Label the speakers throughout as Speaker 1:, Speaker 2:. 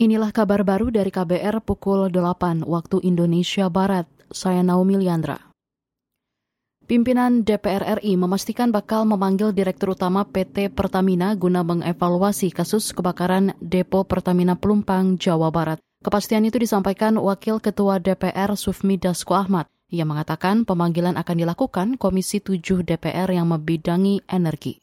Speaker 1: Inilah kabar baru dari KBR pukul 8 waktu Indonesia Barat. Saya Naomi Liandra. Pimpinan DPR RI memastikan bakal memanggil Direktur Utama PT Pertamina guna mengevaluasi kasus kebakaran Depo Pertamina Pelumpang, Jawa Barat. Kepastian itu disampaikan Wakil Ketua DPR Sufmi Dasko Ahmad. Ia mengatakan pemanggilan akan dilakukan Komisi 7 DPR yang membidangi energi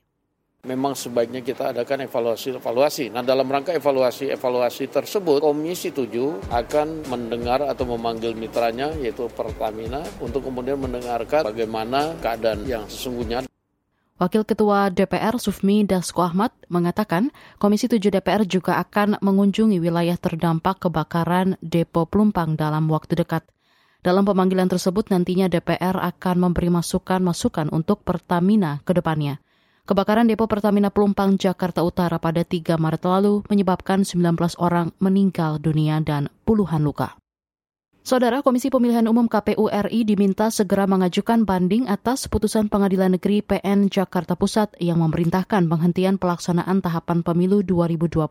Speaker 2: memang sebaiknya kita adakan evaluasi-evaluasi. Nah, dalam rangka evaluasi-evaluasi tersebut, Komisi 7 akan mendengar atau memanggil mitranya, yaitu Pertamina, untuk kemudian mendengarkan bagaimana keadaan yang sesungguhnya.
Speaker 1: Wakil Ketua DPR Sufmi Dasko Ahmad mengatakan Komisi 7 DPR juga akan mengunjungi wilayah terdampak kebakaran Depo Pelumpang dalam waktu dekat. Dalam pemanggilan tersebut nantinya DPR akan memberi masukan-masukan untuk Pertamina ke depannya. Kebakaran depo Pertamina Pelumpang Jakarta Utara pada 3 Maret lalu menyebabkan 19 orang meninggal dunia dan puluhan luka. Saudara Komisi Pemilihan Umum KPU RI diminta segera mengajukan banding atas putusan Pengadilan Negeri PN Jakarta Pusat yang memerintahkan penghentian pelaksanaan tahapan pemilu 2024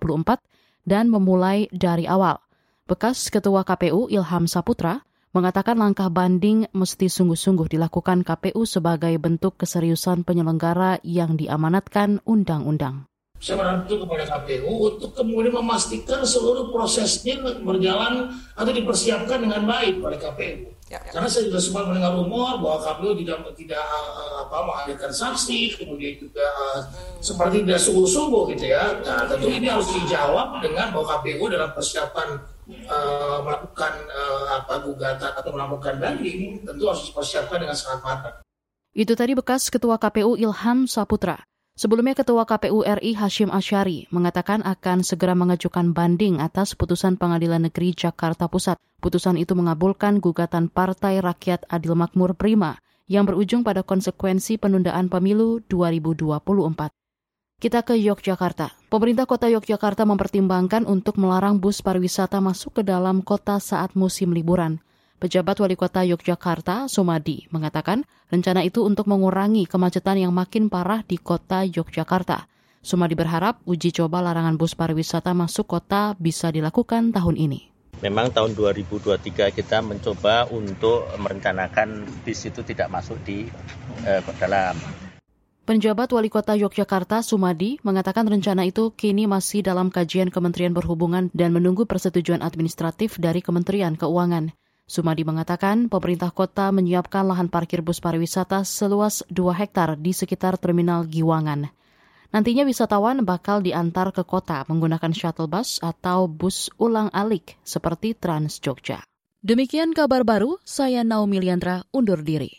Speaker 1: dan memulai dari awal. Bekas Ketua KPU Ilham Saputra mengatakan langkah banding mesti sungguh-sungguh dilakukan KPU sebagai bentuk keseriusan penyelenggara yang diamanatkan undang-undang.
Speaker 3: Saya menuntut kepada KPU untuk kemudian memastikan seluruh prosesnya berjalan atau dipersiapkan dengan baik oleh KPU. Ya, ya. Karena saya juga sempat mendengar rumor bahwa KPU tidak tidak uh, apa menghadirkan saksi, kemudian juga uh, hmm. seperti tidak sungguh-sungguh gitu ya. Nah, tentu ini harus dijawab dengan bahwa KPU dalam persiapan uh, melakukan uh, apa gugatan atau melakukan banding tentu harus dipersiapkan dengan sangat matang.
Speaker 1: Itu tadi bekas Ketua KPU Ilham Saputra. Sebelumnya Ketua KPU RI Hashim Asyari mengatakan akan segera mengajukan banding atas putusan Pengadilan Negeri Jakarta Pusat. Putusan itu mengabulkan gugatan Partai Rakyat Adil Makmur Prima yang berujung pada konsekuensi penundaan pemilu 2024. Kita ke Yogyakarta. Pemerintah kota Yogyakarta mempertimbangkan untuk melarang bus pariwisata masuk ke dalam kota saat musim liburan. Pejabat Wali Kota Yogyakarta, Sumadi, mengatakan rencana itu untuk mengurangi kemacetan yang makin parah di kota Yogyakarta. Sumadi berharap uji coba larangan bus pariwisata masuk kota bisa dilakukan tahun ini.
Speaker 4: Memang tahun 2023 kita mencoba untuk merencanakan bis itu tidak masuk di eh, dalam
Speaker 1: Penjabat Wali Kota Yogyakarta, Sumadi, mengatakan rencana itu kini masih dalam kajian Kementerian Perhubungan dan menunggu persetujuan administratif dari Kementerian Keuangan. Sumadi mengatakan pemerintah kota menyiapkan lahan parkir bus pariwisata seluas 2 hektar di sekitar Terminal Giwangan. Nantinya wisatawan bakal diantar ke kota menggunakan shuttle bus atau bus ulang alik seperti Trans Jogja. Demikian kabar baru, saya Naomi Liandra undur diri.